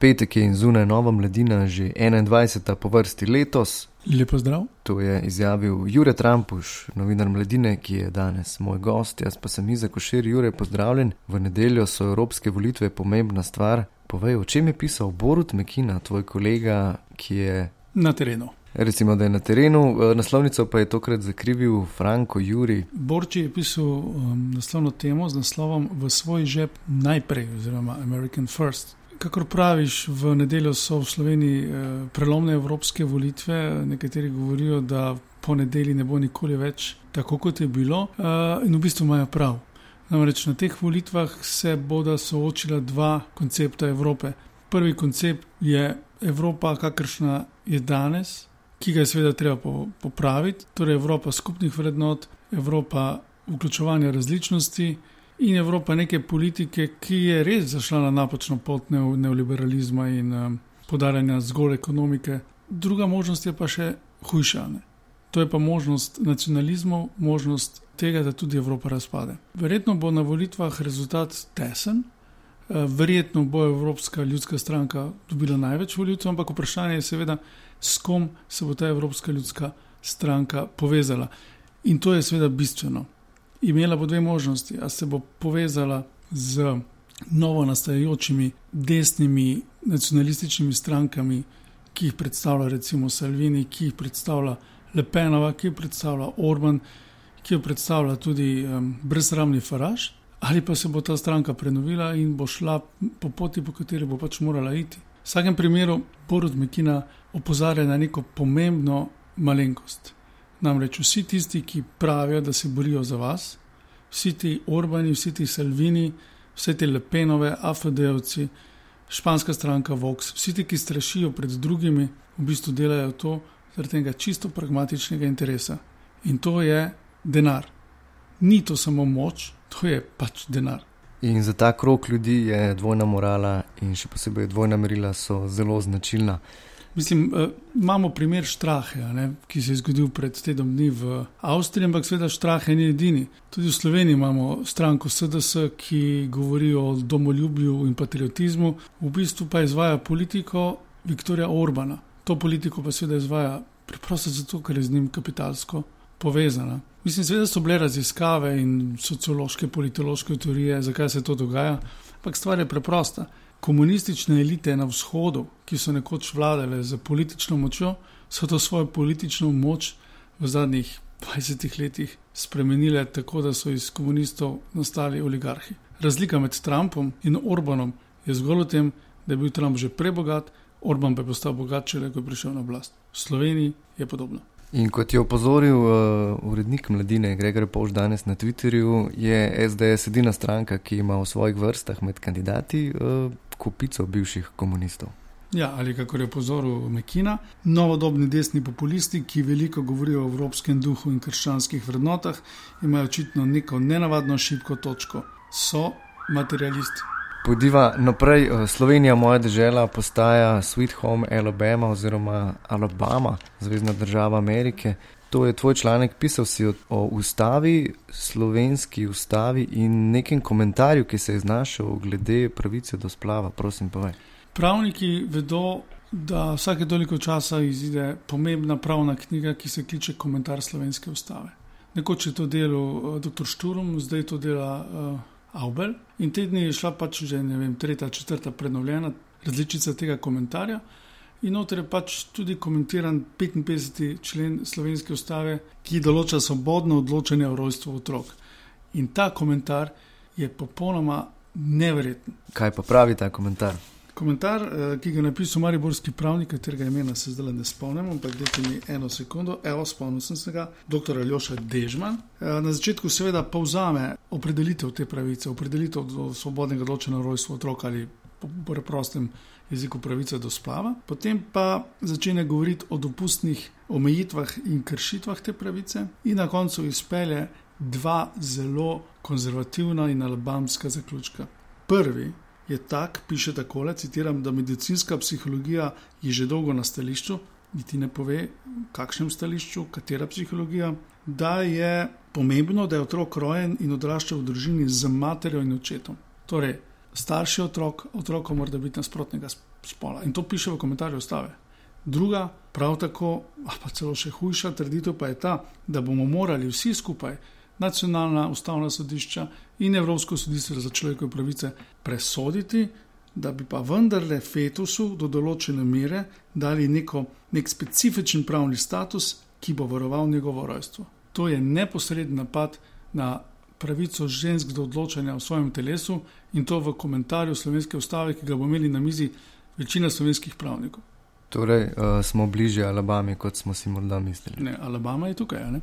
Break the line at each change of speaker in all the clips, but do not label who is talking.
Petek je in zunaj nova mladina, že 21. po vrsti letos.
Lepo zdrav.
To je izjavil Jure Trampuš, novinar mladine, ki je danes moj gost. Jaz pa sem Iza Košir, Jure, pozdravljen. V nedeljo so evropske volitve pomembna stvar. Povej, o čem je pisal Borut Mekina, tvoj kolega, ki je
na terenu.
Recimo, da je na terenu, e, naslovnico pa je tokrat zakrivil Franko Juri.
Borči je pisal um, naslovno temo z naslovom V svoj žep najprej, oziroma American First. Kakor praviš, v nedeljo so v Sloveniji eh, prelomne evropske volitve. Nekateri govorijo, da po nedelji ne bo nikoli več tako, kot je bilo, eh, in v bistvu imajo prav. Namreč na teh volitvah se bodo soočila dva koncepta Evrope. Prvi koncept je Evropa, kakršna je danes, ki ga je seveda treba popraviti, torej Evropa skupnih vrednot, Evropa vključevanja različnosti in Evropa neke politike, ki je res zašla na napačno pot neoliberalizma in um, podarjanja zgolj ekonomike. Druga možnost je pa še hujša. Ne? To je pa možnost nacionalizmov, možnost tega, da tudi Evropa razpade. Verjetno bo na volitvah rezultat tesen, uh, verjetno bo Evropska ljudska stranka dobila največ volitev, ampak vprašanje je seveda, s kom se bo ta Evropska ljudska stranka povezala. In to je seveda bistveno imela bo dve možnosti. A se bo povezala z novo nastajajočimi desnimi nacionalističnimi strankami, ki jih predstavlja recimo Salvini, ki jih predstavlja Le Penova, ki jih predstavlja Orban, ki jih predstavlja tudi um, brezramni Faraž, ali pa se bo ta stranka prenovila in bo šla po poti, po kateri bo pač morala iti. V vsakem primeru Borod Mekina opozarja na neko pomembno malenkost. Namreč vsi tisti, ki pravijo, da se borijo za vas, vsi ti Orbani, vsi ti Salvini, vse te Lepenove, AFD-ovci, španska stranka Vox, vsi ti, ki strašijo pred drugimi, v bistvu delajo to zaradi tega čisto pragmatičnega interesa. In to je denar. Ni to samo moč, to je pač denar.
In za ta krok ljudi je dvojna morala in še posebej dvojna merila so zelo značilna.
Mislim, uh, imamo primer Štrahe, ne, ki se je zgodil pred tednom dni v Avstriji, ampak seveda Štrahe ni edini. Tudi v Sloveniji imamo stranko SDS, ki govori o domoljubju in patriotizmu, v bistvu pa izvaja politiko Viktorja Orbana. To politiko pa seveda izvaja preprosto zato, ker je z njim kapitalsko povezana. Mislim, seveda so bile raziskave in sociološke, politološke teorije, zakaj se to dogaja, ampak stvar je preprosta komunistične elite na vzhodu, ki so nekoč vladale z politično močjo, so to svojo politično moč v zadnjih 20 letih spremenile tako, da so iz komunistov nastali oligarhi. Razlika med Trumpom in Orbanom je zgolj v tem, da je bil Trump že prebogat, Orban pa je postal bogatši, ko je prišel na oblast. V Sloveniji je podobno.
In kot je opozoril uh, urednik mladine Gregor Pož danes na Twitterju, je SDS edina stranka, ki ima v svojih vrstah med kandidati uh, kupico bivših komunistov.
Ja, ali kako je opozoril Mekina, novodobni desni populisti, ki veliko govorijo o evropskem duhu in krščanskih vrednotah, imajo očitno neko nenavadno šibko točko. So materialisti.
Pojdiva naprej. Eh, Slovenija, moja država, postaja Sweet Home Alabama oziroma Alabama, zvezdna država Amerike. To je tvoj članek, pisal si o, o ustavi, slovenski ustavi in nekem komentarju, ki se je znašel glede pravice do splava. Prosim, povej.
Pravniki vedo, da vsake toliko časa izide pomembna pravna knjiga, ki se kliče Komentar slovenske ustave. Nekoč je to delal uh, dr. Šturum, zdaj to dela uh, Aubel. In te dni je šla pač že ne vem, tretja, četrta prenovljena različica tega komentarja. In noter je pač tudi komentiran 55. člen slovenske ustave, ki določa svobodno odločanje o rojstvu otrok. In ta komentar je popolnoma neverjeten.
Kaj pa pravi ta komentar?
Komentar, eh, ki ga je napisal Mariborski pravnik, katerega imena se zdaj ne spomnim, ampak dajte mi eno sekundo, evo, spomnil sem se ga, dr. Aljoša Dežman. Eh, na začetku seveda povzame opredelitev te pravice, opredelitev do svobodnega odločanja o rojstvu otrok ali preprostem jeziku pravice do splava, potem pa začne govoriti o dopustnih omejitvah in kršitvah te pravice, in na koncu izpelje dva zelo konzervativna in alabamska zaključka. Prvi je tak, piše takole: citiram, da medicinska psihologija je že dolgo na stališču, niti ne pove, kakšnem stališču, katera psihologija, da je pomembno, da je otrok rojen in odrašča v družini z materjo in očetom. Torej, starši otrok, otroko mora biti nasprotnega spola. In to piše v komentarju ustave. Druga, prav tako, pa celo še hujša trditev pa je ta, da bomo morali vsi skupaj, nacionalna ustavna sodišča in Evropsko sodišče za človekove pravice, presoditi, da bi pa vendarle fetusu do določene mere dali neko, nek specifičen pravni status, ki bo varoval njegovo rojstvo. To je neposreden napad na pravico žensk do odločanja o svojem telesu in to v komentarju slovenske ustave, ki ga bomo imeli na mizi večina slovenskih pravnikov.
Torej, uh, smo bližje Alabami, kot smo si morda mislili.
Ne, Alabama je tukaj, ne?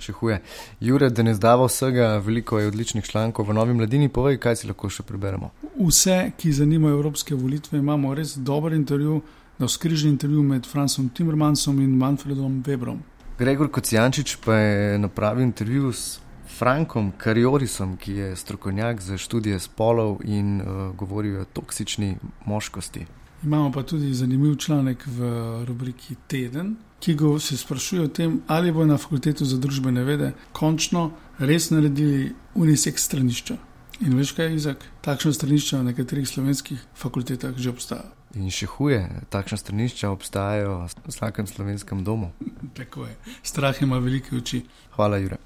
Še huje. Jure, da ne zdava vsega, veliko je odličnih člankov v Novi mladini, povej, kaj si lahko še preberemo.
Vse, ki zanimajo evropske volitve, imamo res dober intervju, na skrižni intervju med Francom Timmermansom in Manfredom Webrom.
Gregor Kocijančič pa je napravil intervju s Frankom Kariorisom, ki je strokovnjak za študije spolov in uh, govori o toksični moškosti.
Imamo pa tudi zanimiv članek v rubriki Teden, ki go se sprašuje o tem, ali bo na fakultetu za družbene vede končno res naredili unisex stranišča. In veš kaj, Izak, takšno stranišče na nekaterih slovenskih fakultetah že obstaja.
In še huje, takšna stranišča obstajajo v vsakem slovenskem domu.
Tako je. Strah ima velike oči.
Hvala, Jure.